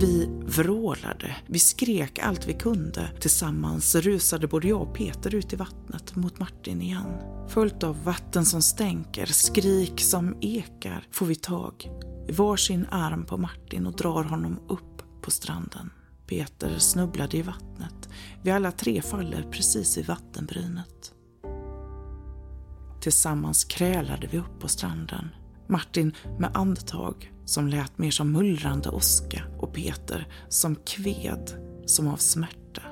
Vi vrålade, vi skrek allt vi kunde. Tillsammans rusade både jag och Peter ut i vattnet mot Martin igen. Följt av vatten som stänker, skrik som ekar får vi tag i varsin arm på Martin och drar honom upp på stranden. Peter snubblade i vattnet. Vi alla tre faller precis i vattenbrynet. Tillsammans krälade vi upp på stranden. Martin med andetag som lät mer som mullrande åska och Peter som kved som av smärta.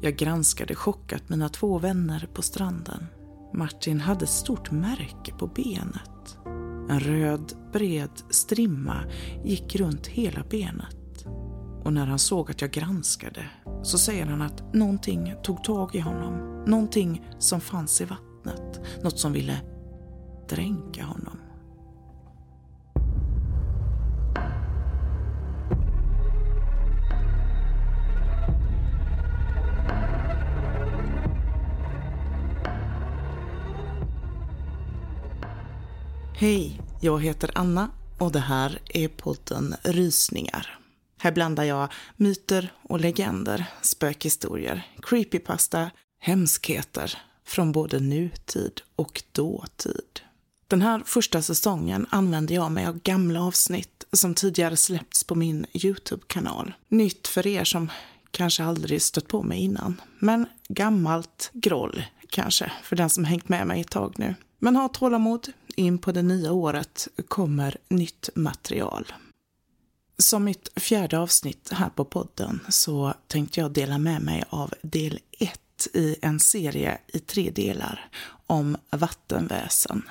Jag granskade chockat mina två vänner på stranden. Martin hade ett stort märke på benet. En röd, bred strimma gick runt hela benet. Och när han såg att jag granskade så säger han att någonting tog tag i honom. Någonting som fanns i vattnet. Något som ville dränka honom. Hej, jag heter Anna och det här är podden Rysningar. Här blandar jag myter och legender, spökhistorier, creepypasta, hemskheter från både nutid och dåtid. Den här första säsongen använder jag mig av gamla avsnitt som tidigare släppts på min YouTube-kanal. Nytt för er som kanske aldrig stött på mig innan, men gammalt groll kanske för den som hängt med mig ett tag nu. Men ha tålamod, in på det nya året kommer nytt material. Som mitt fjärde avsnitt här på podden så tänkte jag dela med mig av del 1 i en serie i tre delar om vattenväsen.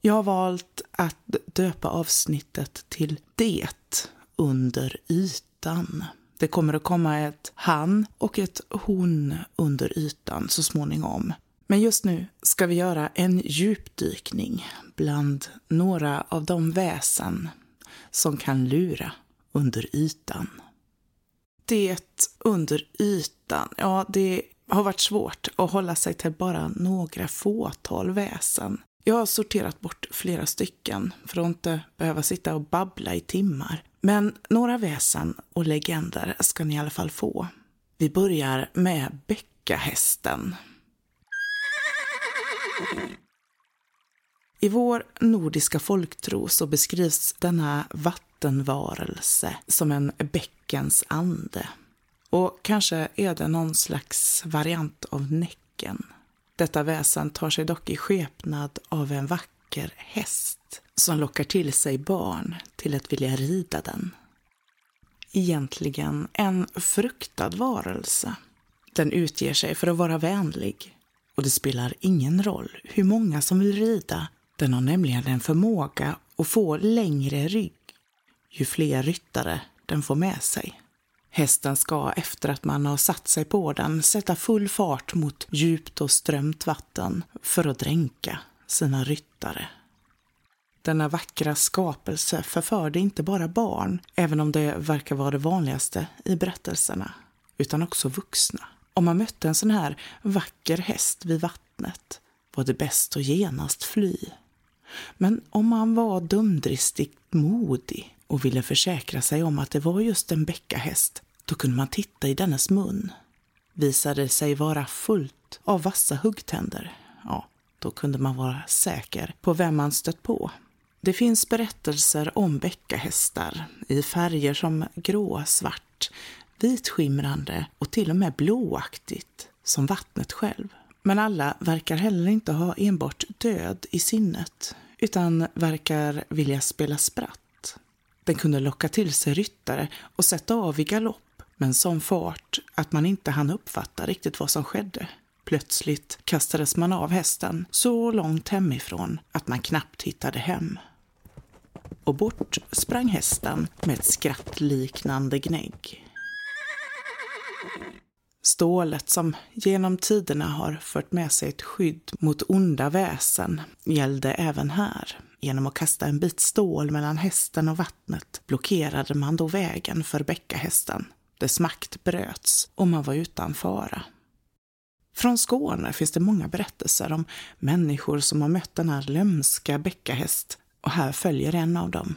Jag har valt att döpa avsnittet till Det under ytan. Det kommer att komma ett han och ett hon under ytan så småningom. Men just nu ska vi göra en djupdykning bland några av de väsen som kan lura under ytan. Det under ytan, ja det har varit svårt att hålla sig till bara några fåtal väsen. Jag har sorterat bort flera stycken för att inte behöva sitta och babbla i timmar. Men några väsen och legender ska ni i alla fall få. Vi börjar med bäckahästen. I vår nordiska folktro så beskrivs denna vattenvarelse som en bäckens ande. Och kanske är det någon slags variant av Näcken. Detta väsen tar sig dock i skepnad av en vacker häst som lockar till sig barn till att vilja rida den. Egentligen en fruktad varelse. Den utger sig för att vara vänlig och det spelar ingen roll hur många som vill rida. Den har nämligen en förmåga att få längre rygg ju fler ryttare den får med sig. Hästen ska efter att man har satt sig på den sätta full fart mot djupt och strömt vatten för att dränka sina ryttare. Denna vackra skapelse förförde inte bara barn, även om det verkar vara det vanligaste i berättelserna, utan också vuxna. Om man mötte en sån här vacker häst vid vattnet var det bäst att genast fly. Men om man var dumdristigt modig och ville försäkra sig om att det var just en bäckahäst, då kunde man titta i dennes mun. Visade det sig vara fullt av vassa huggtänder, ja, då kunde man vara säker på vem man stött på. Det finns berättelser om bäckahästar i färger som grå, svart, vitskimrande och till och med blåaktigt, som vattnet själv. Men alla verkar heller inte ha enbart död i sinnet, utan verkar vilja spela spratt. Den kunde locka till sig ryttare och sätta av i galopp med en sån fart att man inte hann uppfatta riktigt vad som skedde. Plötsligt kastades man av hästen så långt hemifrån att man knappt hittade hem. Och bort sprang hästen med ett skrattliknande gnägg. Stålet som genom tiderna har fört med sig ett skydd mot onda väsen gällde även här. Genom att kasta en bit stål mellan hästen och vattnet blockerade man då vägen för bäckahästen. Dess makt bröts och man var utan fara. Från Skåne finns det många berättelser om människor som har mött den här lömska bäckahäst och här följer en av dem.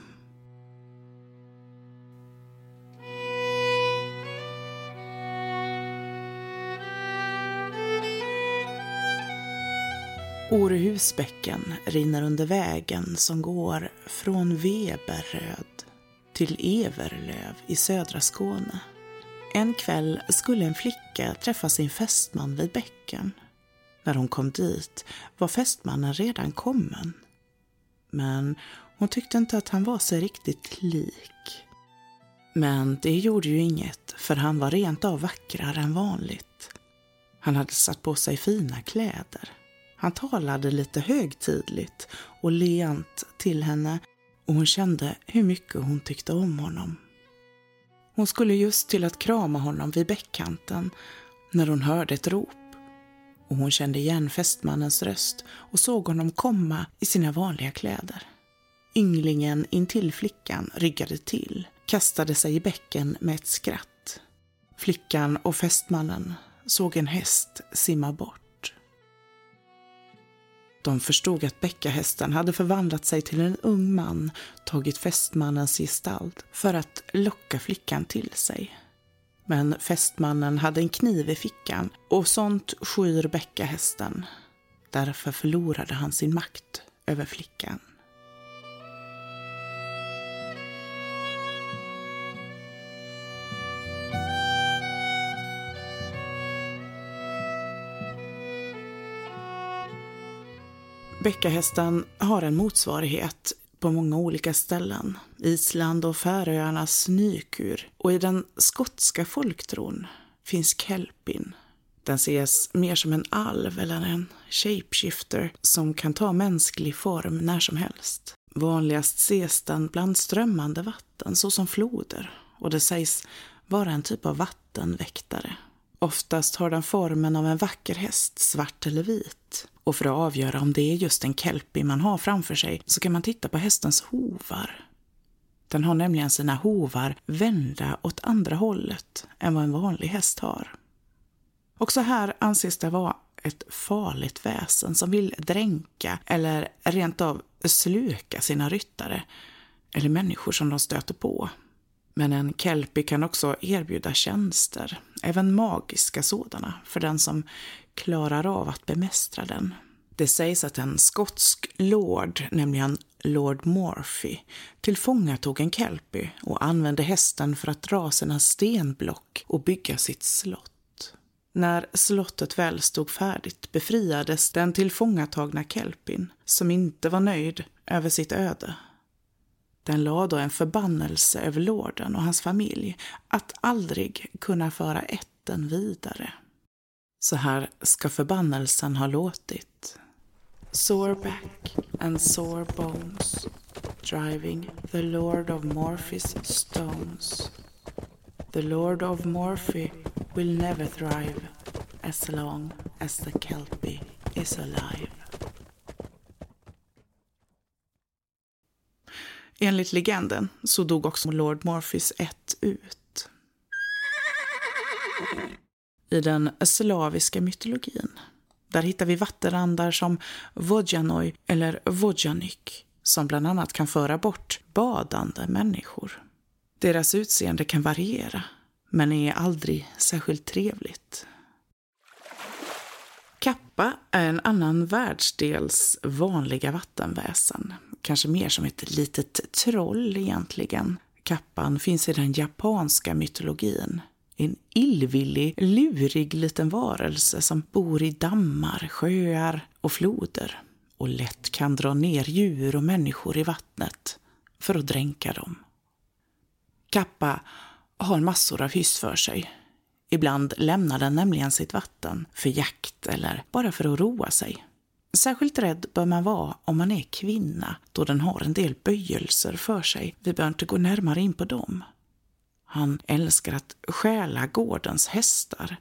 Orehusbäcken rinner under vägen som går från Veberöd till Everlöv i södra Skåne. En kväll skulle en flicka träffa sin fästman vid bäcken. När hon kom dit var fästmannen redan kommen. Men hon tyckte inte att han var sig riktigt lik. Men det gjorde ju inget, för han var rent av vackrare än vanligt. Han hade satt på sig fina kläder. Han talade lite högtidligt och lent till henne och hon kände hur mycket hon tyckte om honom. Hon skulle just till att krama honom vid bäckkanten när hon hörde ett rop och hon kände igen fästmannens röst och såg honom komma i sina vanliga kläder. Ynglingen intill flickan ryggade till, kastade sig i bäcken med ett skratt. Flickan och fästmannen såg en häst simma bort. De förstod att bäckahästen hade förvandlat sig till en ung man, tagit fästmannens gestalt för att locka flickan till sig. Men fästmannen hade en kniv i fickan och sånt skyr bäckahästen. Därför förlorade han sin makt över flickan. Bäckahästen har en motsvarighet på många olika ställen. Island och Färöarnas nykur. Och i den skotska folktron finns kelpin. Den ses mer som en alv eller en shapeshifter som kan ta mänsklig form när som helst. Vanligast ses den bland strömmande vatten såsom floder och det sägs vara en typ av vattenväktare. Oftast har den formen av en vacker häst, svart eller vit. Och för att avgöra om det är just en kelpie man har framför sig så kan man titta på hästens hovar. Den har nämligen sina hovar vända åt andra hållet än vad en vanlig häst har. Också här anses det vara ett farligt väsen som vill dränka eller rent av sluka sina ryttare eller människor som de stöter på. Men en kelpie kan också erbjuda tjänster, även magiska sådana, för den som klarar av att bemästra den. Det sägs att en skotsk lord, nämligen Lord Morphy, tillfångatog en kelpie och använde hästen för att dra sina stenblock och bygga sitt slott. När slottet väl stod färdigt befriades den tillfångatagna kelpin, som inte var nöjd över sitt öde. Den lade en förbannelse över lorden och hans familj att aldrig kunna föra ätten vidare. Så här ska förbannelsen ha låtit. Sore back and sore bones driving the Lord of Morphy's stones. The Lord of Morphy will never thrive as long as the Kelpie is alive. Enligt legenden så dog också Lord Morphys ett ut. I den slaviska mytologin där hittar vi vattenandar som Vodjanoj eller Vodjanik som bland annat kan föra bort badande människor. Deras utseende kan variera, men är aldrig särskilt trevligt. Kappa är en annan världsdels vanliga vattenväsen. Kanske mer som ett litet troll egentligen. Kappan finns i den japanska mytologin. En illvillig, lurig liten varelse som bor i dammar, sjöar och floder och lätt kan dra ner djur och människor i vattnet för att dränka dem. Kappa har massor av hyss för sig. Ibland lämnar den nämligen sitt vatten för jakt eller bara för att roa sig. Särskilt rädd bör man vara om man är kvinna då den har en del böjelser för sig. Vi bör inte gå närmare in på dem. Han älskar att stjäla gårdens hästar.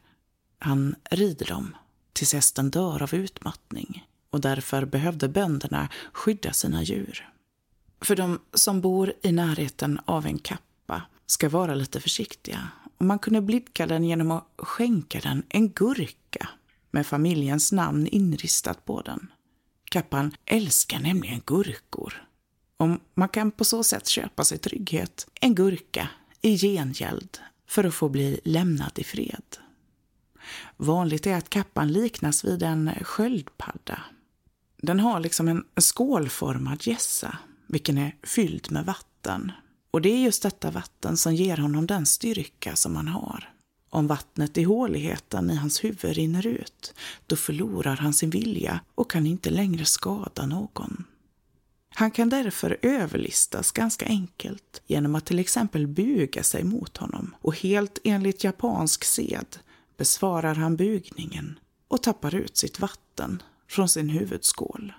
Han rider dem tills hästen dör av utmattning och därför behövde bönderna skydda sina djur. För de som bor i närheten av en kappa ska vara lite försiktiga och man kunde blidka den genom att skänka den en gurka med familjens namn inristat på den. Kappan älskar nämligen gurkor. Och man kan på så sätt köpa sig trygghet. En gurka i gengäld för att få bli lämnad i fred. Vanligt är att kappan liknas vid en sköldpadda. Den har liksom en skålformad gässa, vilken är fylld med vatten. Och det är just detta vatten som ger honom den styrka som han har. Om vattnet i håligheten i hans huvud rinner ut, då förlorar han sin vilja och kan inte längre skada någon. Han kan därför överlistas ganska enkelt genom att till exempel buga sig mot honom och helt enligt japansk sed besvarar han bugningen och tappar ut sitt vatten från sin huvudskål.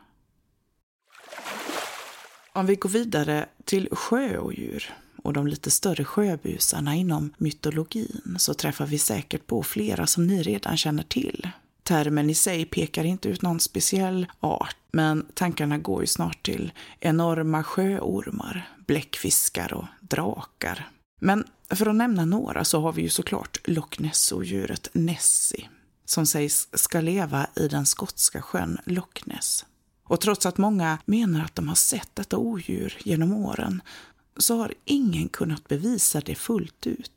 Om vi går vidare till sjöodjur och de lite större sjöbusarna inom mytologin så träffar vi säkert på flera som ni redan känner till. Termen i sig pekar inte ut någon speciell art, men tankarna går ju snart till enorma sjöormar, bläckfiskar och drakar. Men för att nämna några så har vi ju såklart Loch Ness-odjuret Nessie, som sägs ska leva i den skotska sjön Loch Ness. Och trots att många menar att de har sett detta odjur genom åren så har ingen kunnat bevisa det fullt ut.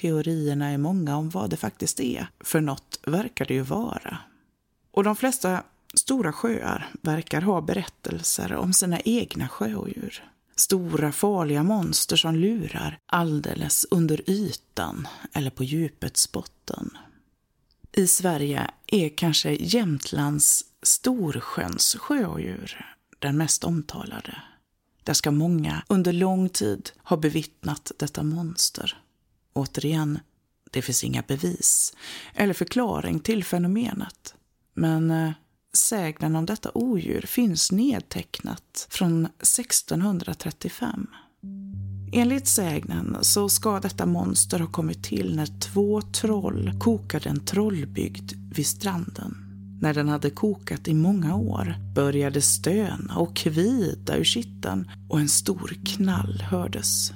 Teorierna är många om vad det faktiskt är, för något verkar det ju vara. Och de flesta stora sjöar verkar ha berättelser om sina egna sjöodjur. Stora farliga monster som lurar alldeles under ytan eller på djupets botten. I Sverige är kanske Jämtlands Storsjöns sjöodjur den mest omtalade. Där ska många under lång tid ha bevittnat detta monster. Återigen, det finns inga bevis eller förklaring till fenomenet. Men eh, sägnen om detta odjur finns nedtecknat från 1635. Enligt sägnen så ska detta monster ha kommit till när två troll kokade en trollbygd vid stranden. När den hade kokat i många år började stöna och kvida ur kitteln och en stor knall hördes.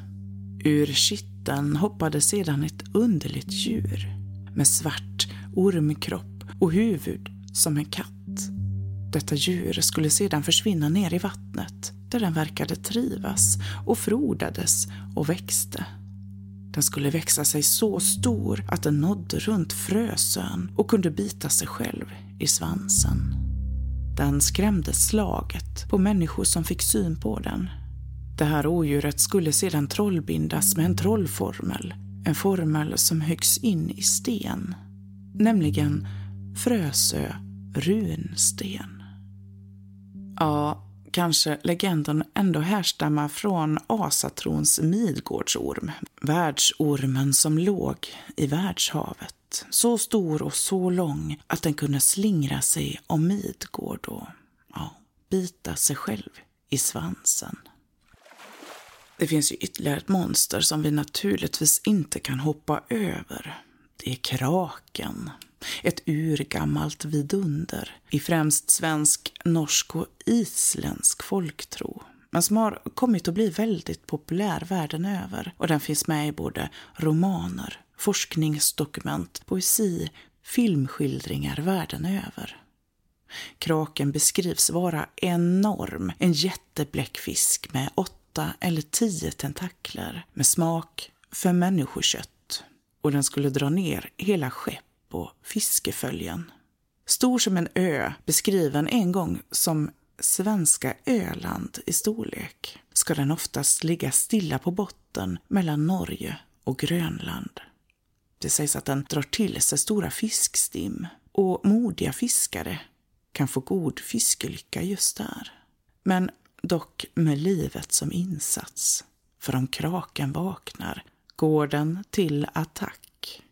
Ur kitteln hoppade sedan ett underligt djur med svart ormkropp och huvud som en katt. Detta djur skulle sedan försvinna ner i vattnet där den verkade trivas och frodades och växte. Den skulle växa sig så stor att den nådde runt Frösön och kunde bita sig själv i svansen. Den skrämde slaget på människor som fick syn på den. Det här odjuret skulle sedan trollbindas med en trollformel, en formel som höggs in i sten, nämligen Frösö runsten. Ja, kanske legenden ändå härstammar från Asatrons Midgårdsorm, världsormen som låg i världshavet. Så stor och så lång att den kunde slingra sig om Midgård och ja, bita sig själv i svansen. Det finns ju ytterligare ett monster som vi naturligtvis inte kan hoppa över. Det är kraken. Ett urgammalt vidunder i främst svensk, norsk och isländsk folktro men som har kommit att bli väldigt populär världen över och den finns med i både romaner, forskningsdokument, poesi, filmskildringar världen över. Kraken beskrivs vara enorm, en jättebläckfisk med åtta eller tio tentakler med smak för människokött och den skulle dra ner hela skepp och fiskeföljen. Stor som en ö, beskriven en gång som svenska Öland i storlek, ska den oftast ligga stilla på botten mellan Norge och Grönland. Det sägs att den drar till sig stora fiskstim och modiga fiskare kan få god fiskelycka just där. Men dock med livet som insats. För om kraken vaknar går den till attack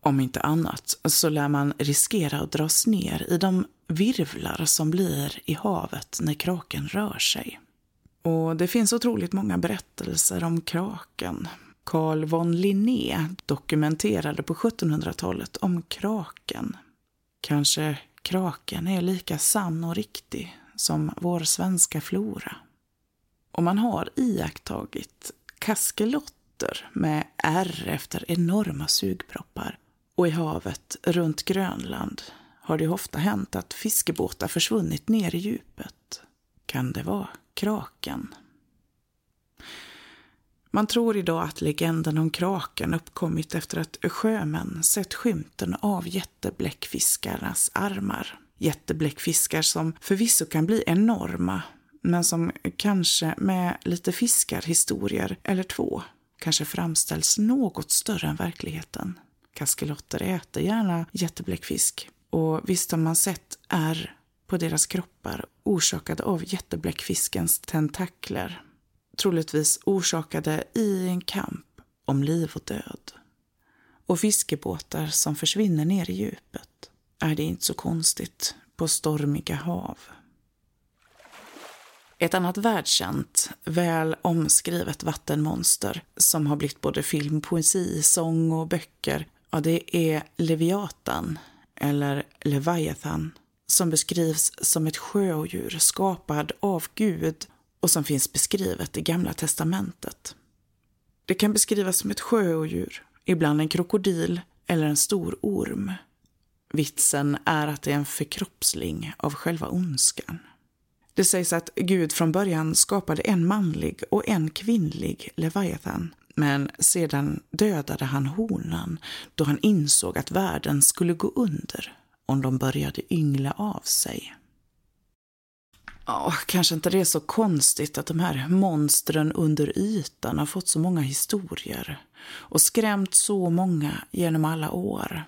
om inte annat så lär man riskera att dras ner i de virvlar som blir i havet när kraken rör sig. Och det finns otroligt många berättelser om kraken. Carl von Linné dokumenterade på 1700-talet om kraken. Kanske kraken är lika sann och riktig som vår svenska flora. Och man har iakttagit kaskelotter med ärr efter enorma sugproppar och i havet runt Grönland har det ofta hänt att fiskebåtar försvunnit ner i djupet. Kan det vara kraken? Man tror idag att legenden om kraken uppkommit efter att sjömän sett skymten av jättebläckfiskarnas armar Jättebläckfiskar som förvisso kan bli enorma, men som kanske med lite fiskarhistorier eller två kanske framställs något större än verkligheten. Kaskelotter äter gärna jättebläckfisk och visst har man sett ärr på deras kroppar orsakade av jättebläckfiskens tentakler. Troligtvis orsakade i en kamp om liv och död. Och fiskebåtar som försvinner ner i djupet är det inte så konstigt på stormiga hav. Ett annat världskänt, väl omskrivet vattenmonster som har blivit både film, poesi, sång och böcker, ja, det är Leviatan, eller Leviathan, som beskrivs som ett sjöodjur skapad av Gud och som finns beskrivet i Gamla testamentet. Det kan beskrivas som ett sjöodjur, ibland en krokodil eller en stor orm. Vitsen är att det är en förkroppsling av själva ondskan. Det sägs att Gud från början skapade en manlig och en kvinnlig Leviathan, men sedan dödade han honan då han insåg att världen skulle gå under om de började yngla av sig. Ja, kanske inte det är så konstigt att de här monstren under ytan har fått så många historier och skrämt så många genom alla år.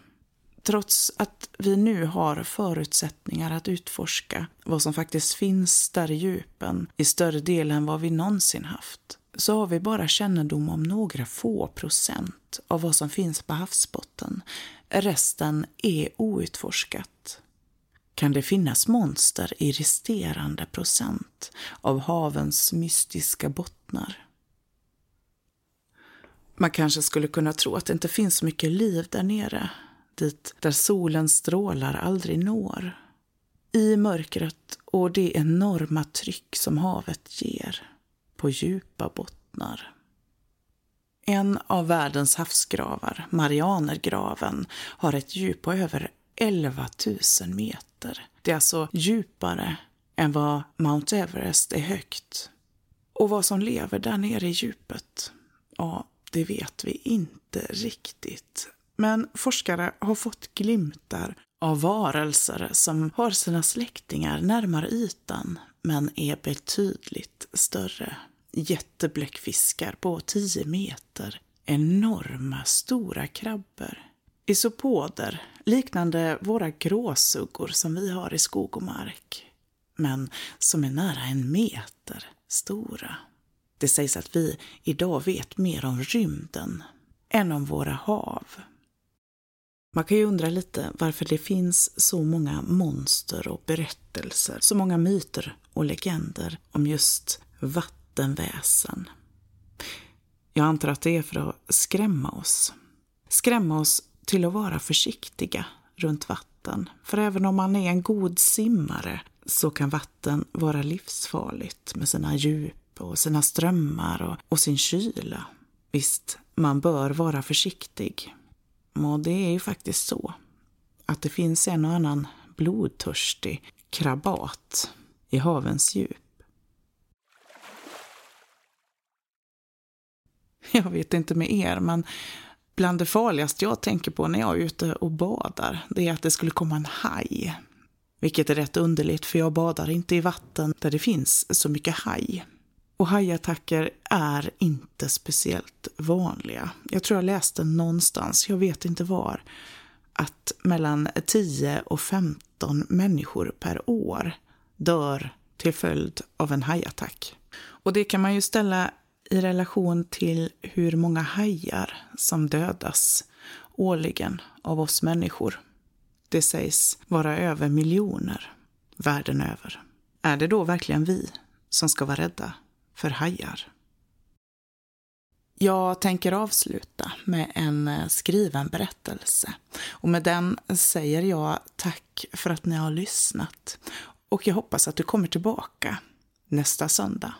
Trots att vi nu har förutsättningar att utforska vad som faktiskt finns där i djupen i större del än vad vi någonsin haft, så har vi bara kännedom om några få procent av vad som finns på havsbotten. Resten är outforskat. Kan det finnas monster i resterande procent av havens mystiska bottnar? Man kanske skulle kunna tro att det inte finns så mycket liv där nere, dit där solens strålar aldrig når. I mörkret och det enorma tryck som havet ger på djupa bottnar. En av världens havsgravar, Marianergraven, har ett djup på över 11 000 meter. Det är alltså djupare än vad Mount Everest är högt. Och vad som lever där nere i djupet, ja, det vet vi inte riktigt. Men forskare har fått glimtar av varelser som har sina släktingar närmare ytan men är betydligt större. Jättebläckfiskar på 10 meter, enorma stora krabbor, isopoder liknande våra gråsuggor som vi har i skog och mark, men som är nära en meter stora. Det sägs att vi idag vet mer om rymden än om våra hav. Man kan ju undra lite varför det finns så många monster och berättelser, så många myter och legender om just vattenväsen. Jag antar att det är för att skrämma oss. Skrämma oss till att vara försiktiga runt vatten. För även om man är en god simmare så kan vatten vara livsfarligt med sina djup och sina strömmar och, och sin kyla. Visst, man bör vara försiktig. Och det är ju faktiskt så att det finns en och annan blodtörstig krabat i havens djup. Jag vet inte med er, men bland det farligaste jag tänker på när jag är ute och badar, det är att det skulle komma en haj. Vilket är rätt underligt, för jag badar inte i vatten där det finns så mycket haj. Och hajattacker är inte speciellt vanliga. Jag tror jag läste någonstans, jag vet inte var, att mellan 10 och 15 människor per år dör till följd av en hajattack. Och det kan man ju ställa i relation till hur många hajar som dödas årligen av oss människor. Det sägs vara över miljoner världen över. Är det då verkligen vi som ska vara rädda för hajar? Jag tänker avsluta med en eh, skriven berättelse. Och med den säger jag tack för att ni har lyssnat. Och jag hoppas att du kommer tillbaka nästa söndag.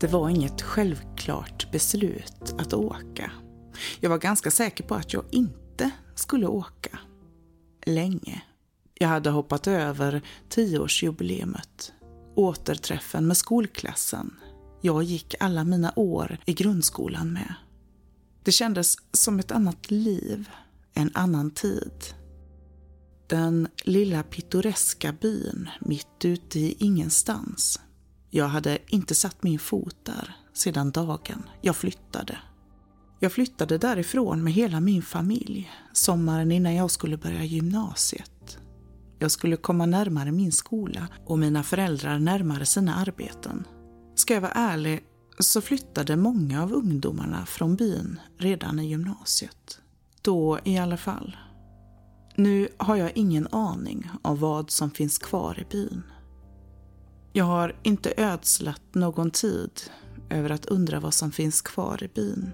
Det var inget självklart beslut att åka. Jag var ganska säker på att jag inte skulle åka. Länge. Jag hade hoppat över tioårsjubileumet återträffen med skolklassen jag gick alla mina år i grundskolan med. Det kändes som ett annat liv, en annan tid. Den lilla pittoreska byn mitt ute i ingenstans. Jag hade inte satt min fot där sedan dagen jag flyttade. Jag flyttade därifrån med hela min familj sommaren innan jag skulle börja gymnasiet. Jag skulle komma närmare min skola och mina föräldrar närmare sina arbeten. Ska jag vara ärlig så flyttade många av ungdomarna från byn redan i gymnasiet. Då i alla fall. Nu har jag ingen aning om vad som finns kvar i byn. Jag har inte ödslat någon tid över att undra vad som finns kvar i byn.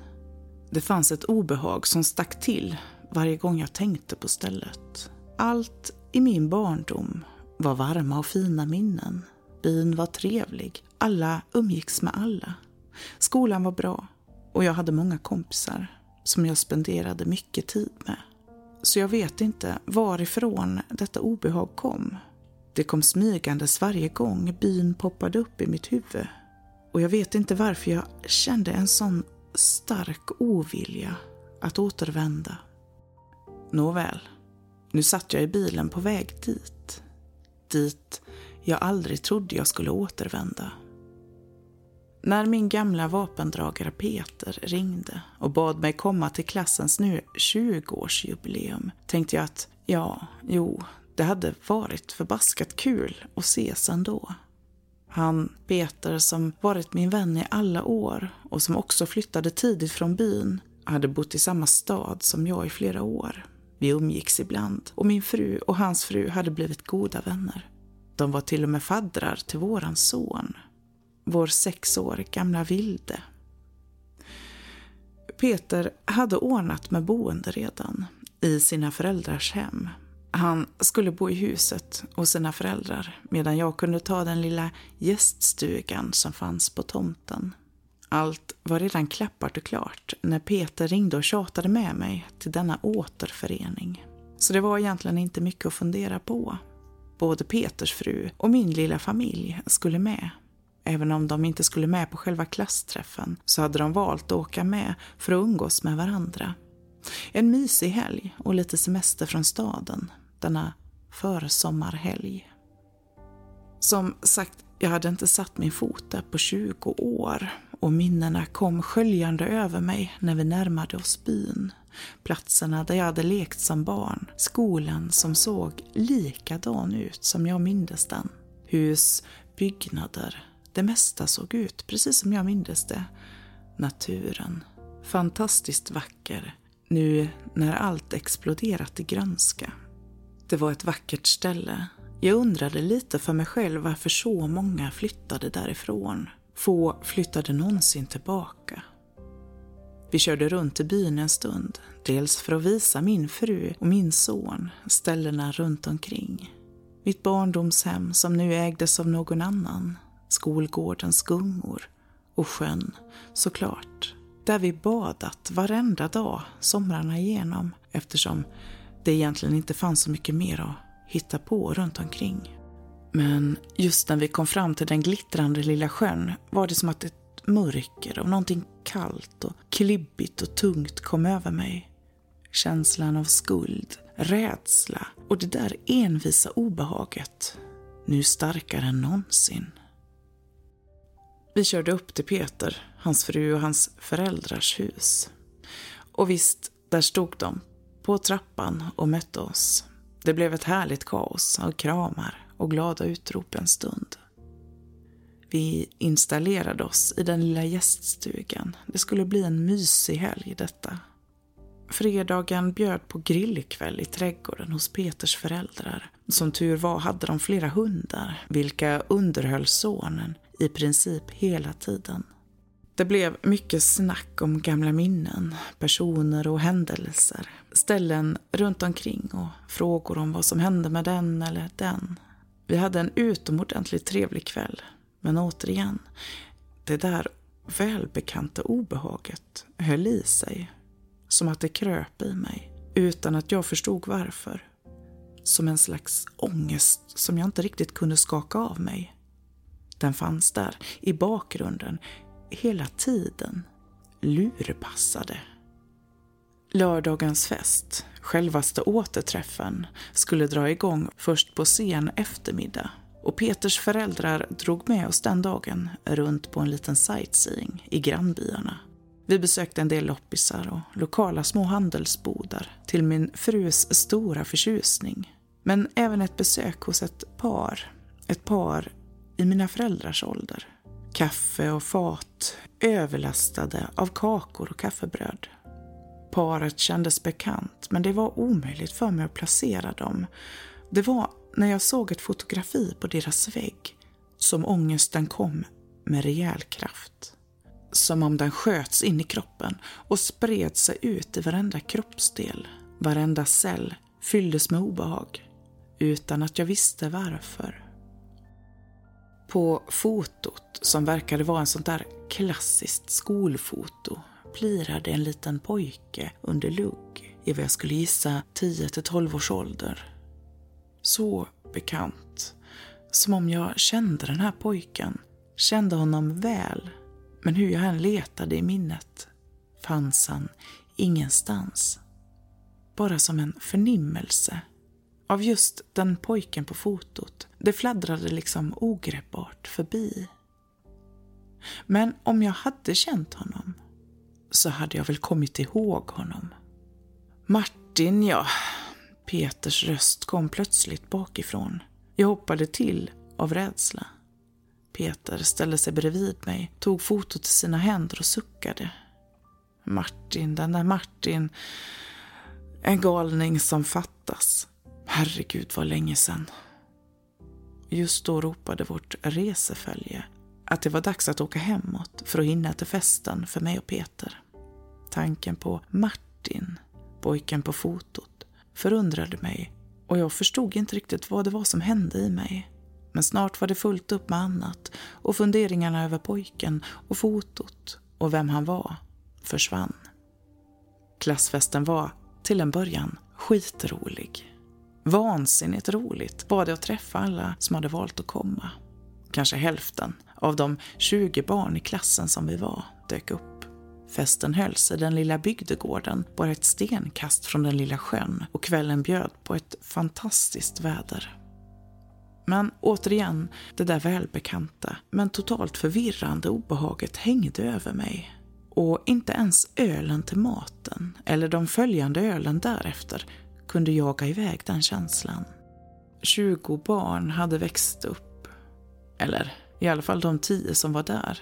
Det fanns ett obehag som stack till varje gång jag tänkte på stället. Allt i min barndom var varma och fina minnen. Byn var trevlig, alla umgicks med alla. Skolan var bra och jag hade många kompisar som jag spenderade mycket tid med. Så jag vet inte varifrån detta obehag kom. Det kom smygandes varje gång byn poppade upp i mitt huvud. Och jag vet inte varför jag kände en sån stark ovilja att återvända. Nåväl, nu satt jag i bilen på väg dit. Dit jag aldrig trodde jag skulle återvända. När min gamla vapendragare Peter ringde och bad mig komma till klassens nu 20-årsjubileum tänkte jag att ja, jo, det hade varit förbaskat kul att ses ändå. Han, Peter, som varit min vän i alla år och som också flyttade tidigt från byn, hade bott i samma stad som jag i flera år. Vi umgicks ibland och min fru och hans fru hade blivit goda vänner. De var till och med faddrar till våran son, vår sex år gamla Vilde. Peter hade ordnat med boende redan i sina föräldrars hem. Han skulle bo i huset hos sina föräldrar medan jag kunde ta den lilla gäststugan som fanns på tomten. Allt var redan klappat och klart när Peter ringde och tjatade med mig till denna återförening. Så det var egentligen inte mycket att fundera på. Både Peters fru och min lilla familj skulle med. Även om de inte skulle med på själva klassträffen så hade de valt att åka med för att umgås med varandra. En mysig helg och lite semester från staden denna försommarhelg. Som sagt, jag hade inte satt min fot där på 20 år och minnena kom sköljande över mig när vi närmade oss byn. Platserna där jag hade lekt som barn. Skolan som såg likadan ut som jag mindes den. Hus, byggnader, det mesta såg ut precis som jag mindes det. Naturen, fantastiskt vacker, nu när allt exploderat i grönska. Det var ett vackert ställe. Jag undrade lite för mig själv varför så många flyttade därifrån. Få flyttade någonsin tillbaka. Vi körde runt i byn en stund, dels för att visa min fru och min son ställena runt omkring. Mitt barndomshem som nu ägdes av någon annan, skolgårdens gungor och sjön, såklart. Där vi badat varenda dag somrarna igenom eftersom det egentligen inte fanns så mycket mer att hitta på runt omkring. Men just när vi kom fram till den glittrande lilla sjön var det som att ett mörker och någonting kallt och klibbigt och tungt kom över mig. Känslan av skuld, rädsla och det där envisa obehaget. Nu starkare än någonsin. Vi körde upp till Peter, hans fru och hans föräldrars hus. Och visst, där stod de på trappan och mötte oss. Det blev ett härligt kaos av kramar och glada utrop en stund. Vi installerade oss i den lilla gäststugan. Det skulle bli en mysig helg detta. Fredagen bjöd på grillkväll i trädgården hos Peters föräldrar. Som tur var hade de flera hundar, vilka underhöll sonen i princip hela tiden. Det blev mycket snack om gamla minnen, personer och händelser. Ställen runt omkring och frågor om vad som hände med den eller den. Vi hade en utomordentligt trevlig kväll. Men återigen, det där välbekanta obehaget höll i sig. Som att det kröp i mig, utan att jag förstod varför. Som en slags ångest som jag inte riktigt kunde skaka av mig. Den fanns där, i bakgrunden, hela tiden. Lurpassade. Lördagens fest, självaste återträffen, skulle dra igång först på sen eftermiddag och Peters föräldrar drog med oss den dagen runt på en liten sightseeing i grannbyarna. Vi besökte en del loppisar och lokala små handelsbodar till min frus stora förtjusning. Men även ett besök hos ett par, ett par i mina föräldrars ålder. Kaffe och fat överlastade av kakor och kaffebröd. Paret kändes bekant, men det var omöjligt för mig att placera dem. Det var när jag såg ett fotografi på deras vägg som ångesten kom med rejäl kraft. Som om den sköts in i kroppen och spred sig ut i varenda kroppsdel. Varenda cell fylldes med obehag utan att jag visste varför. På fotot, som verkade vara en sånt där klassiskt skolfoto, plirade en liten pojke under lugg i vad jag skulle gissa 10 till 12 års ålder. Så bekant. Som om jag kände den här pojken, kände honom väl. Men hur jag än letade i minnet fanns han ingenstans. Bara som en förnimmelse av just den pojken på fotot. Det fladdrade liksom ogreppbart förbi. Men om jag hade känt honom så hade jag väl kommit ihåg honom. Martin, ja. Peters röst kom plötsligt bakifrån. Jag hoppade till av rädsla. Peter ställde sig bredvid mig, tog fotot i sina händer och suckade. Martin, den där Martin. En galning som fattas. Herregud vad länge sedan. Just då ropade vårt resefölje att det var dags att åka hemåt för att hinna till festen för mig och Peter. Tanken på Martin, pojken på fotot, förundrade mig och jag förstod inte riktigt vad det var som hände i mig. Men snart var det fullt upp med annat och funderingarna över pojken och fotot och vem han var försvann. Klassfesten var, till en början, skitrolig. Vansinnigt roligt var det att träffa alla som hade valt att komma. Kanske hälften av de 20 barn i klassen som vi var dök upp. Festen hölls i den lilla bygdegården, bara ett stenkast från den lilla sjön och kvällen bjöd på ett fantastiskt väder. Men återigen, det där välbekanta, men totalt förvirrande obehaget hängde över mig. Och inte ens ölen till maten, eller de följande ölen därefter, kunde jaga iväg den känslan. 20 barn hade växt upp. Eller i alla fall de tio som var där.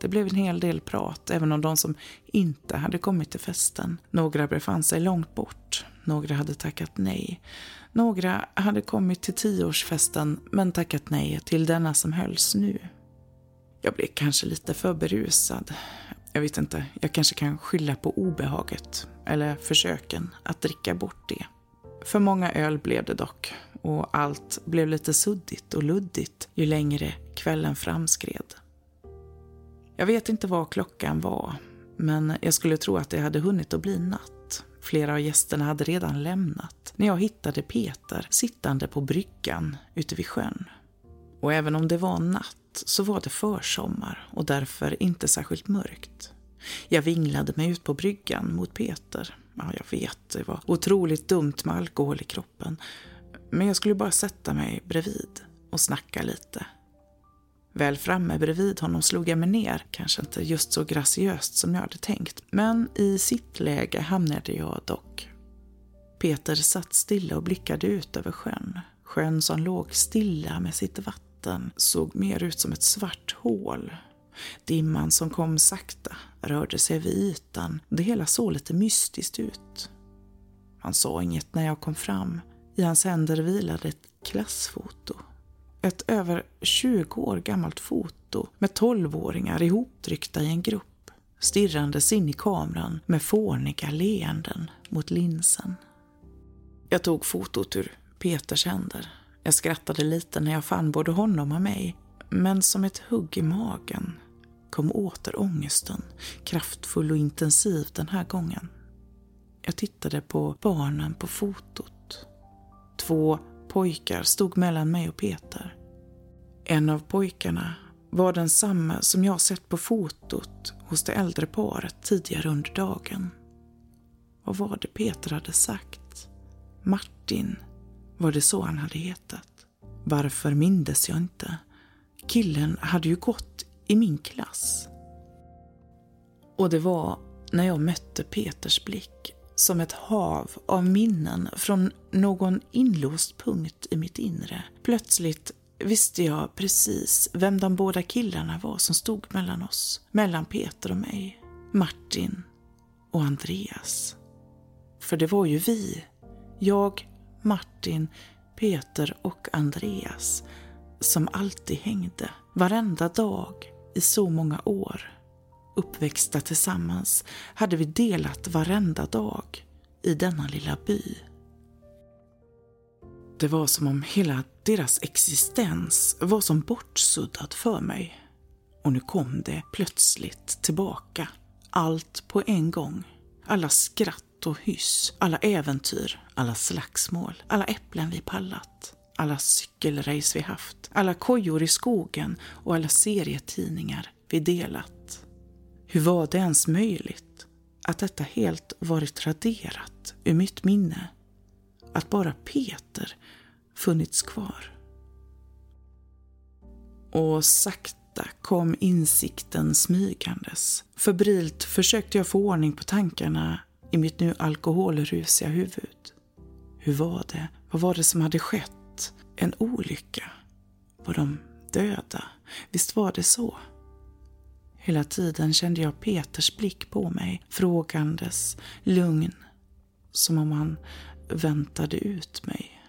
Det blev en hel del prat, även om de som inte hade kommit till festen. Några befann sig långt bort. Några hade tackat nej. Några hade kommit till tioårsfesten men tackat nej till denna som hölls nu. Jag blev kanske lite för berusad. Jag vet inte, jag kanske kan skylla på obehaget. Eller försöken att dricka bort det. För många öl blev det dock och allt blev lite suddigt och luddigt ju längre kvällen framskred. Jag vet inte vad klockan var, men jag skulle tro att det hade hunnit att bli natt. Flera av gästerna hade redan lämnat när jag hittade Peter sittande på bryggan ute vid sjön. Och även om det var natt så var det försommar och därför inte särskilt mörkt. Jag vinglade mig ut på bryggan mot Peter Ja, jag vet, det var otroligt dumt med alkohol i kroppen. Men jag skulle bara sätta mig bredvid och snacka lite. Väl framme bredvid honom slog jag mig ner, kanske inte just så graciöst som jag hade tänkt, men i sitt läge hamnade jag dock. Peter satt stilla och blickade ut över sjön. Sjön som låg stilla med sitt vatten såg mer ut som ett svart hål Dimman som kom sakta rörde sig vid ytan. och Det hela såg lite mystiskt ut. Han sa inget när jag kom fram. I hans händer vilade ett klassfoto. Ett över 20 år gammalt foto med 12-åringar ihoptryckta i en grupp stirrandes in i kameran med fåniga leenden mot linsen. Jag tog fotot ur Peters händer. Jag skrattade lite när jag fann både honom och mig, men som ett hugg i magen kom åter ångesten, kraftfull och intensiv den här gången. Jag tittade på barnen på fotot. Två pojkar stod mellan mig och Peter. En av pojkarna var densamma som jag sett på fotot hos det äldre paret tidigare under dagen. Vad var det Peter hade sagt? Martin, var det så han hade hetat? Varför mindes jag inte? Killen hade ju gått i min klass. Och det var när jag mötte Peters blick som ett hav av minnen från någon inlåst punkt i mitt inre. Plötsligt visste jag precis vem de båda killarna var som stod mellan oss. Mellan Peter och mig. Martin och Andreas. För det var ju vi. Jag, Martin, Peter och Andreas som alltid hängde. Varenda dag i så många år. Uppväxta tillsammans hade vi delat varenda dag i denna lilla by. Det var som om hela deras existens var som bortsuddad för mig. Och nu kom det plötsligt tillbaka. Allt på en gång. Alla skratt och hyss, alla äventyr, alla slagsmål, alla äpplen vi pallat, alla cykelrace vi haft, alla kojor i skogen och alla serietidningar vi delat. Hur var det ens möjligt att detta helt varit raderat ur mitt minne? Att bara Peter funnits kvar. Och sakta kom insikten smygandes. Febrilt försökte jag få ordning på tankarna i mitt nu alkoholrusiga huvud. Hur var det? Vad var det som hade skett? En olycka? Var de döda? Visst var det så? Hela tiden kände jag Peters blick på mig, frågandes, lugn, som om han väntade ut mig.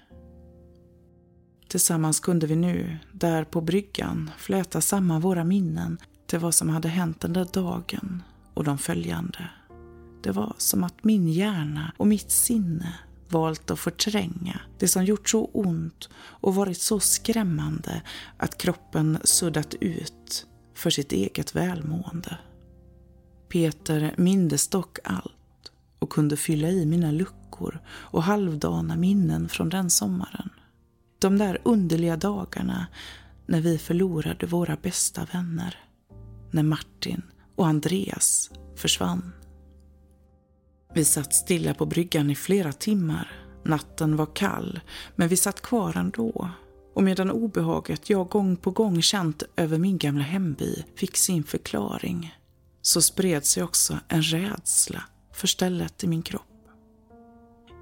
Tillsammans kunde vi nu, där på bryggan, fläta samman våra minnen till vad som hade hänt den där dagen och de följande. Det var som att min hjärna och mitt sinne valt att förtränga det som gjort så ont och varit så skrämmande att kroppen suddat ut för sitt eget välmående. Peter mindes dock allt och kunde fylla i mina luckor och halvdana minnen från den sommaren. De där underliga dagarna när vi förlorade våra bästa vänner. När Martin och Andreas försvann. Vi satt stilla på bryggan i flera timmar. Natten var kall, men vi satt kvar ändå. Och medan obehaget jag gång på gång känt över min gamla hemby fick sin förklaring så spred sig också en rädsla för stället i min kropp.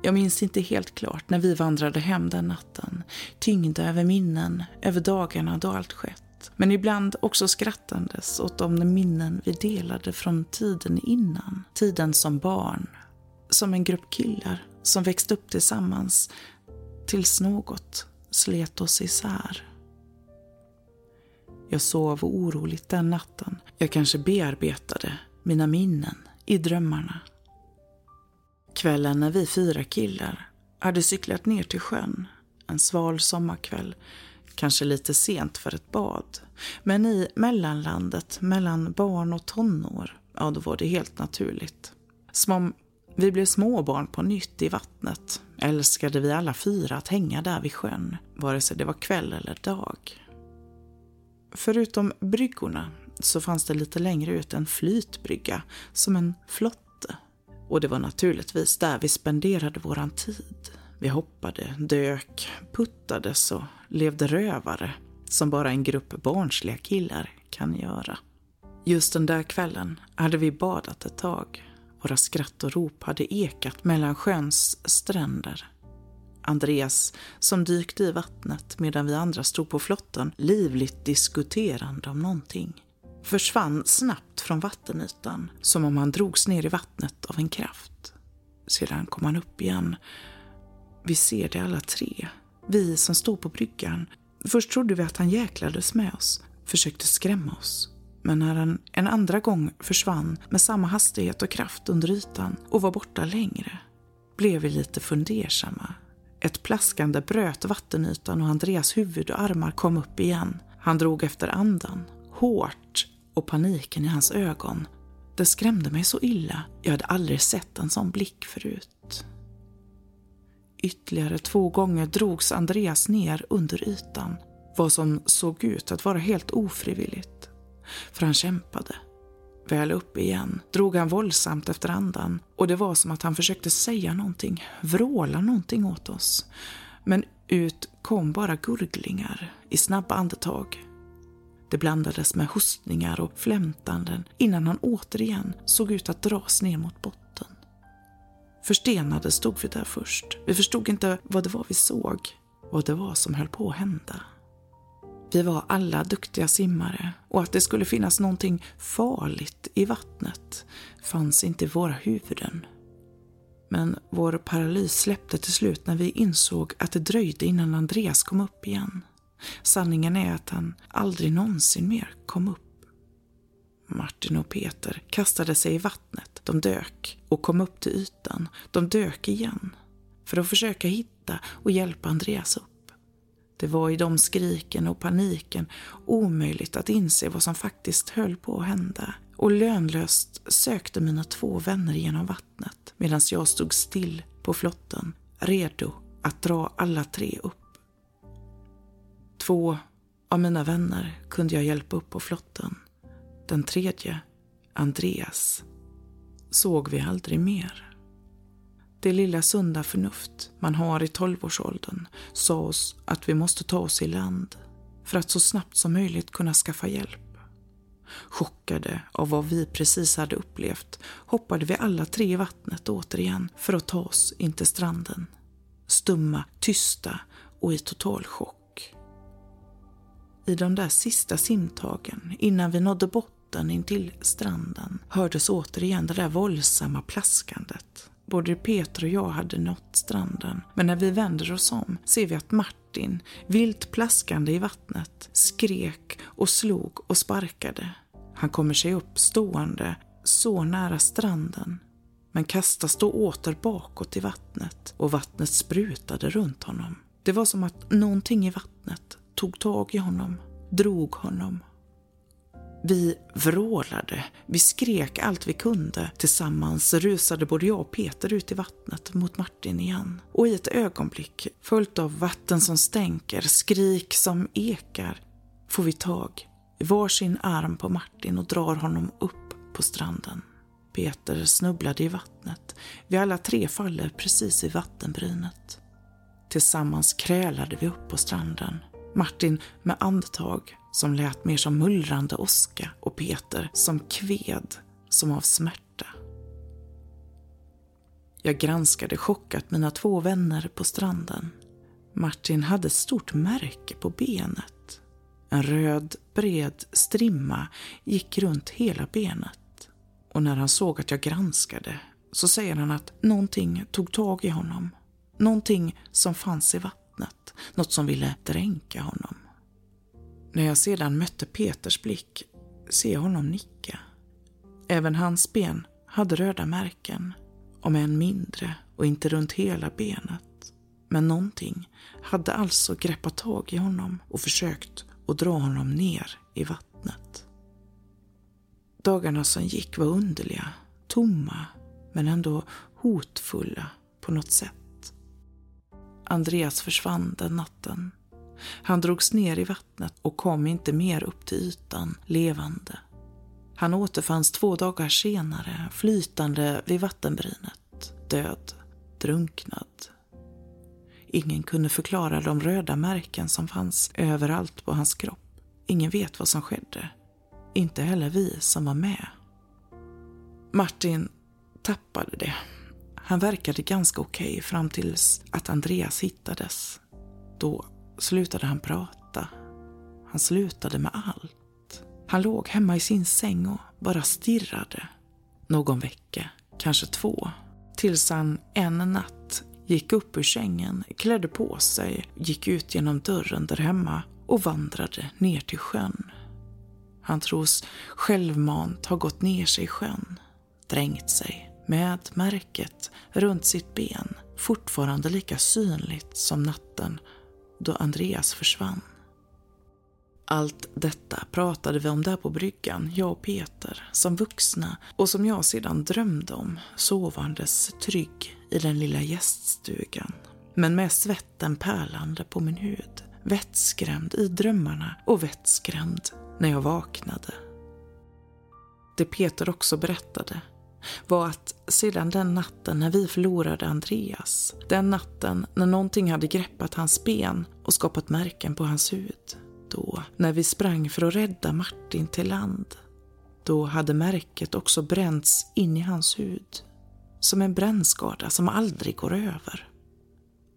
Jag minns inte helt klart när vi vandrade hem den natten, tyngda över minnen, över dagarna då allt skett. Men ibland också skrattandes åt de minnen vi delade från tiden innan. Tiden som barn. Som en grupp killar som växte upp tillsammans tills något slet oss isär. Jag sov oroligt den natten. Jag kanske bearbetade mina minnen i drömmarna. Kvällen när vi fyra killar hade cyklat ner till sjön, en sval sommarkväll, kanske lite sent för ett bad. Men i mellanlandet mellan barn och tonår, ja då var det helt naturligt. Som om vi blev småbarn på nytt i vattnet älskade vi alla fyra att hänga där vid sjön, vare sig det var kväll eller dag. Förutom bryggorna så fanns det lite längre ut en flytbrygga, som en flotte. och det var naturligtvis där vi spenderade våran tid. Vi hoppade, dök, puttades och levde rövare som bara en grupp barnsliga killar kan göra. Just den där kvällen hade vi badat ett tag. Våra skratt och rop hade ekat mellan sjöns stränder. Andreas, som dykte i vattnet medan vi andra stod på flotten, livligt diskuterande om någonting försvann snabbt från vattenytan som om han drogs ner i vattnet av en kraft. Sedan kom han upp igen. Vi ser det alla tre. Vi som står på bryggan. Först trodde vi att han jäklades med oss, försökte skrämma oss. Men när han en andra gång försvann med samma hastighet och kraft under ytan och var borta längre blev vi lite fundersamma. Ett plaskande bröt vattenytan och Andreas huvud och armar kom upp igen. Han drog efter andan, hårt och paniken i hans ögon. Det skrämde mig så illa. Jag hade aldrig sett en sån blick förut. Ytterligare två gånger drogs Andreas ner under ytan. Vad som såg ut att vara helt ofrivilligt. För han kämpade. Väl uppe igen drog han våldsamt efter andan och det var som att han försökte säga någonting, vråla någonting åt oss. Men ut kom bara gurglingar i snabba andetag. Det blandades med hostningar och flämtanden innan han återigen såg ut att dras ner mot botten. Förstenade stod vi där först. Vi förstod inte vad det var vi såg, vad det var som höll på att hända. Vi var alla duktiga simmare och att det skulle finnas någonting farligt i vattnet fanns inte i våra huvuden. Men vår paralys släppte till slut när vi insåg att det dröjde innan Andreas kom upp igen. Sanningen är att han aldrig någonsin mer kom upp. Martin och Peter kastade sig i vattnet. De dök och kom upp till ytan. De dök igen för att försöka hitta och hjälpa Andreas upp. Det var i de skriken och paniken omöjligt att inse vad som faktiskt höll på att hända. Och lönlöst sökte mina två vänner genom vattnet medan jag stod still på flotten, redo att dra alla tre upp. Två av mina vänner kunde jag hjälpa upp på flotten. Den tredje, Andreas, såg vi aldrig mer. Det lilla sunda förnuft man har i tolvårsåldern sa oss att vi måste ta oss i land för att så snabbt som möjligt kunna skaffa hjälp. Chockade av vad vi precis hade upplevt hoppade vi alla tre i vattnet återigen för att ta oss in till stranden. Stumma, tysta och i total chock. I de där sista simtagen innan vi nådde botten in till stranden hördes återigen det där våldsamma plaskandet. Både Peter och jag hade nått stranden, men när vi vänder oss om ser vi att Martin, vilt plaskande i vattnet, skrek och slog och sparkade. Han kommer sig upp stående så nära stranden, men kastas då åter bakåt i vattnet och vattnet sprutade runt honom. Det var som att någonting i vattnet tog tag i honom, drog honom vi vrålade, vi skrek allt vi kunde. Tillsammans rusade både jag och Peter ut i vattnet mot Martin igen. Och i ett ögonblick, följt av vatten som stänker, skrik som ekar, får vi tag i varsin arm på Martin och drar honom upp på stranden. Peter snubblade i vattnet. Vi alla tre faller precis i vattenbrynet. Tillsammans krälade vi upp på stranden. Martin med andetag som lät mer som mullrande åska och Peter som kved som av smärta. Jag granskade chockat mina två vänner på stranden. Martin hade ett stort märke på benet. En röd, bred strimma gick runt hela benet. Och när han såg att jag granskade så säger han att någonting tog tag i honom. Någonting som fanns i vattnet. Något som ville dränka honom. När jag sedan mötte Peters blick ser jag honom nicka. Även hans ben hade röda märken, om än mindre och inte runt hela benet. Men någonting hade alltså greppat tag i honom och försökt att dra honom ner i vattnet. Dagarna som gick var underliga, tomma, men ändå hotfulla på något sätt. Andreas försvann den natten han drogs ner i vattnet och kom inte mer upp till ytan levande. Han återfanns två dagar senare flytande vid vattenbrynet, död, drunknad. Ingen kunde förklara de röda märken som fanns överallt på hans kropp. Ingen vet vad som skedde. Inte heller vi som var med. Martin tappade det. Han verkade ganska okej okay fram tills att Andreas hittades. Då slutade han prata. Han slutade med allt. Han låg hemma i sin säng och bara stirrade. Någon vecka, kanske två. Tills han en natt gick upp ur sängen, klädde på sig, gick ut genom dörren där hemma och vandrade ner till sjön. Han tros självmant ha gått ner sig i sjön, drängt sig med märket runt sitt ben fortfarande lika synligt som natten då Andreas försvann. Allt detta pratade vi om där på bryggan, jag och Peter, som vuxna och som jag sedan drömde om, sovandes trygg i den lilla gäststugan. Men med svetten pärlande på min hud, vettskrämd i drömmarna och vettskrämd när jag vaknade. Det Peter också berättade var att sedan den natten när vi förlorade Andreas, den natten när någonting hade greppat hans ben och skapat märken på hans hud, då när vi sprang för att rädda Martin till land, då hade märket också bränts in i hans hud. Som en brännskada som aldrig går över.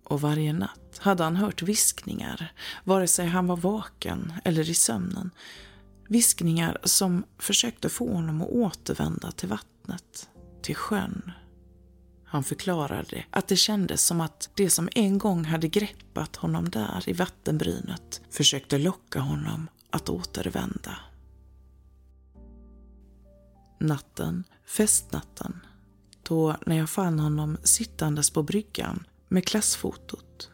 Och varje natt hade han hört viskningar, vare sig han var vaken eller i sömnen. Viskningar som försökte få honom att återvända till vattnet, till sjön. Han förklarade att det kändes som att det som en gång hade greppat honom där i vattenbrynet försökte locka honom att återvända. Natten, festnatten, då när jag fann honom sittandes på bryggan med klassfotot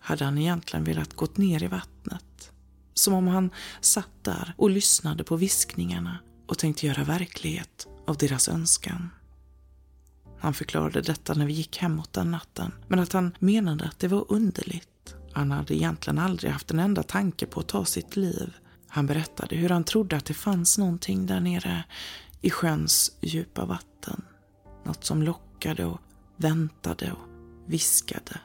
hade han egentligen velat gått ner i vattnet. Som om han satt där och lyssnade på viskningarna och tänkte göra verklighet av deras önskan. Han förklarade detta när vi gick hemåt den natten, men att han menade att det var underligt. Han hade egentligen aldrig haft en enda tanke på att ta sitt liv. Han berättade hur han trodde att det fanns någonting där nere i sjöns djupa vatten. Något som lockade och väntade och viskade.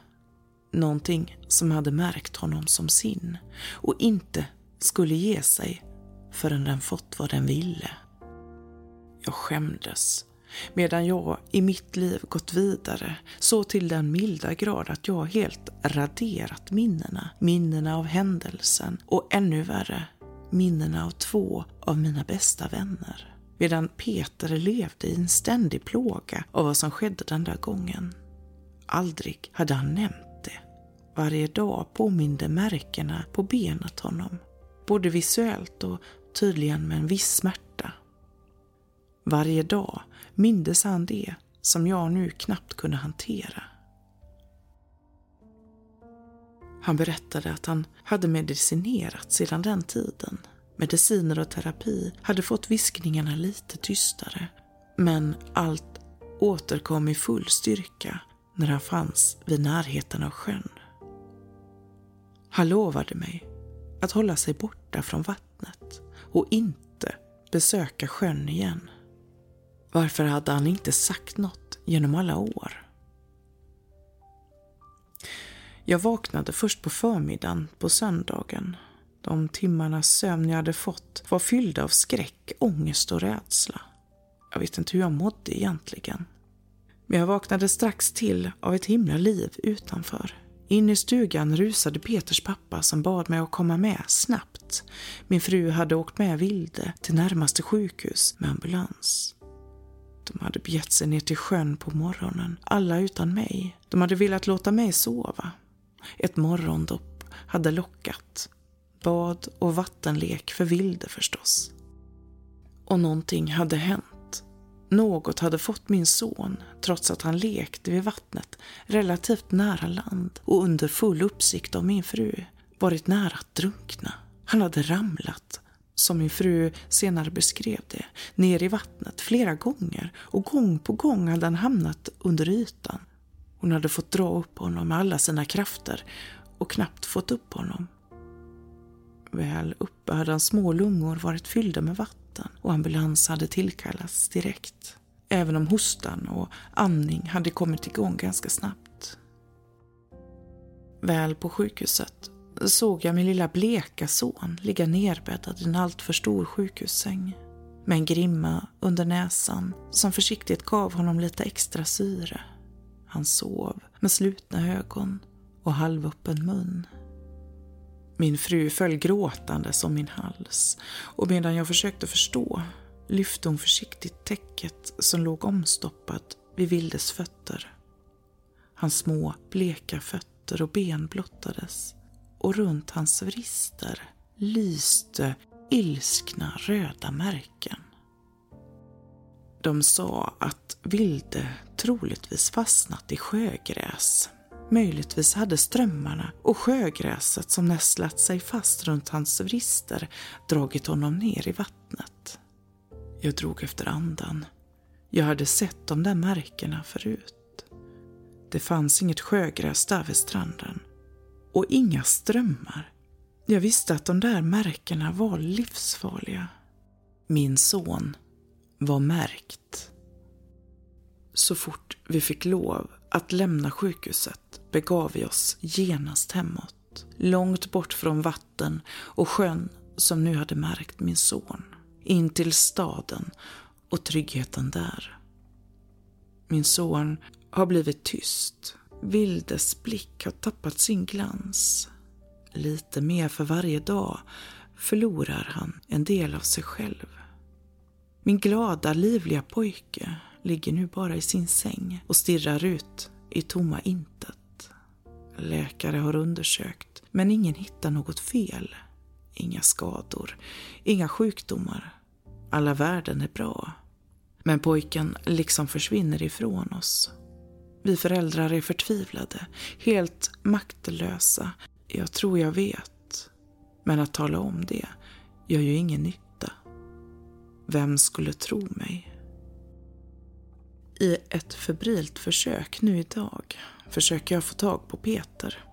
Någonting som hade märkt honom som sin och inte skulle ge sig förrän den fått vad den ville. Jag skämdes medan jag i mitt liv gått vidare så till den milda grad att jag helt raderat minnena. Minnena av händelsen och ännu värre, minnena av två av mina bästa vänner medan Peter levde i en ständig plåga av vad som skedde den där gången. Aldrig hade han nämnt det. Varje dag påminde märkena på benet honom, både visuellt och tydligen med en viss smärta. Varje dag mindes han det som jag nu knappt kunde hantera. Han berättade att han hade medicinerat sedan den tiden mediciner och terapi hade fått viskningarna lite tystare. Men allt återkom i full styrka när han fanns vid närheten av sjön. Han lovade mig att hålla sig borta från vattnet och inte besöka sjön igen. Varför hade han inte sagt något genom alla år? Jag vaknade först på förmiddagen på söndagen de timmarnas sömn jag hade fått var fyllda av skräck, ångest och rädsla. Jag vet inte hur jag mådde egentligen. Men jag vaknade strax till av ett himla liv utanför. In i stugan rusade Peters pappa som bad mig att komma med snabbt. Min fru hade åkt med Vilde till närmaste sjukhus med ambulans. De hade begett sig ner till sjön på morgonen, alla utan mig. De hade velat låta mig sova. Ett morgondopp hade lockat bad och vattenlek för Vilde förstås. Och någonting hade hänt. Något hade fått min son, trots att han lekte vid vattnet relativt nära land och under full uppsikt av min fru, varit nära att drunkna. Han hade ramlat, som min fru senare beskrev det, ner i vattnet flera gånger och gång på gång hade han hamnat under ytan. Hon hade fått dra upp honom med alla sina krafter och knappt fått upp honom. Väl uppe hade hans små lungor varit fyllda med vatten och ambulans hade tillkallats direkt. Även om hostan och andning hade kommit igång ganska snabbt. Väl på sjukhuset såg jag min lilla bleka son ligga nerbäddad i en alltför stor sjukhussäng med en grimma under näsan som försiktigt gav honom lite extra syre. Han sov med slutna ögon och halvöppen mun. Min fru föll gråtande om min hals och medan jag försökte förstå lyfte hon försiktigt täcket som låg omstoppat vid Vildes fötter. Hans små bleka fötter och ben blottades och runt hans vrister lyste ilskna röda märken. De sa att Vilde troligtvis fastnat i sjögräs Möjligtvis hade strömmarna och sjögräset som nästlat sig fast runt hans vrister dragit honom ner i vattnet. Jag drog efter andan. Jag hade sett de där märkena förut. Det fanns inget sjögräs där vid stranden. Och inga strömmar Jag visste att de där märkena var livsfarliga. Min son var märkt. Så fort vi fick lov att lämna sjukhuset begav vi oss genast hemåt. Långt bort från vatten och sjön som nu hade märkt min son. In till staden och tryggheten där. Min son har blivit tyst. Vildes blick har tappat sin glans. Lite mer för varje dag förlorar han en del av sig själv. Min glada, livliga pojke ligger nu bara i sin säng och stirrar ut i tomma intet. Läkare har undersökt, men ingen hittar något fel. Inga skador, inga sjukdomar. Alla värden är bra. Men pojken liksom försvinner ifrån oss. Vi föräldrar är förtvivlade, helt maktlösa. Jag tror jag vet. Men att tala om det gör ju ingen nytta. Vem skulle tro mig? I ett febrilt försök nu idag försöker jag få tag på Peter.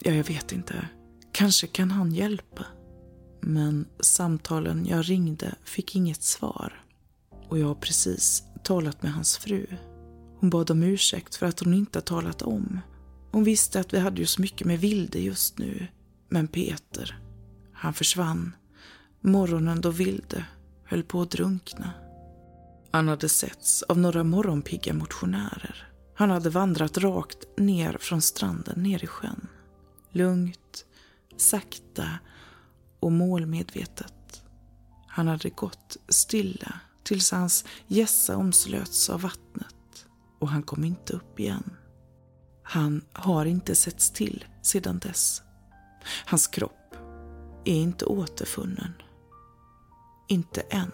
Ja, jag vet inte. Kanske kan han hjälpa. Men samtalen jag ringde fick inget svar. Och jag har precis talat med hans fru. Hon bad om ursäkt för att hon inte talat om. Hon visste att vi hade ju så mycket med Vilde just nu. Men Peter, han försvann. Morgonen då Vilde höll på att drunkna. Han hade setts av några morgonpigga motionärer. Han hade vandrat rakt ner från stranden ner i sjön. Lugnt, sakta och målmedvetet. Han hade gått stilla tills hans gässa omslöts av vattnet och han kom inte upp igen. Han har inte setts till sedan dess. Hans kropp är inte återfunnen. Inte än.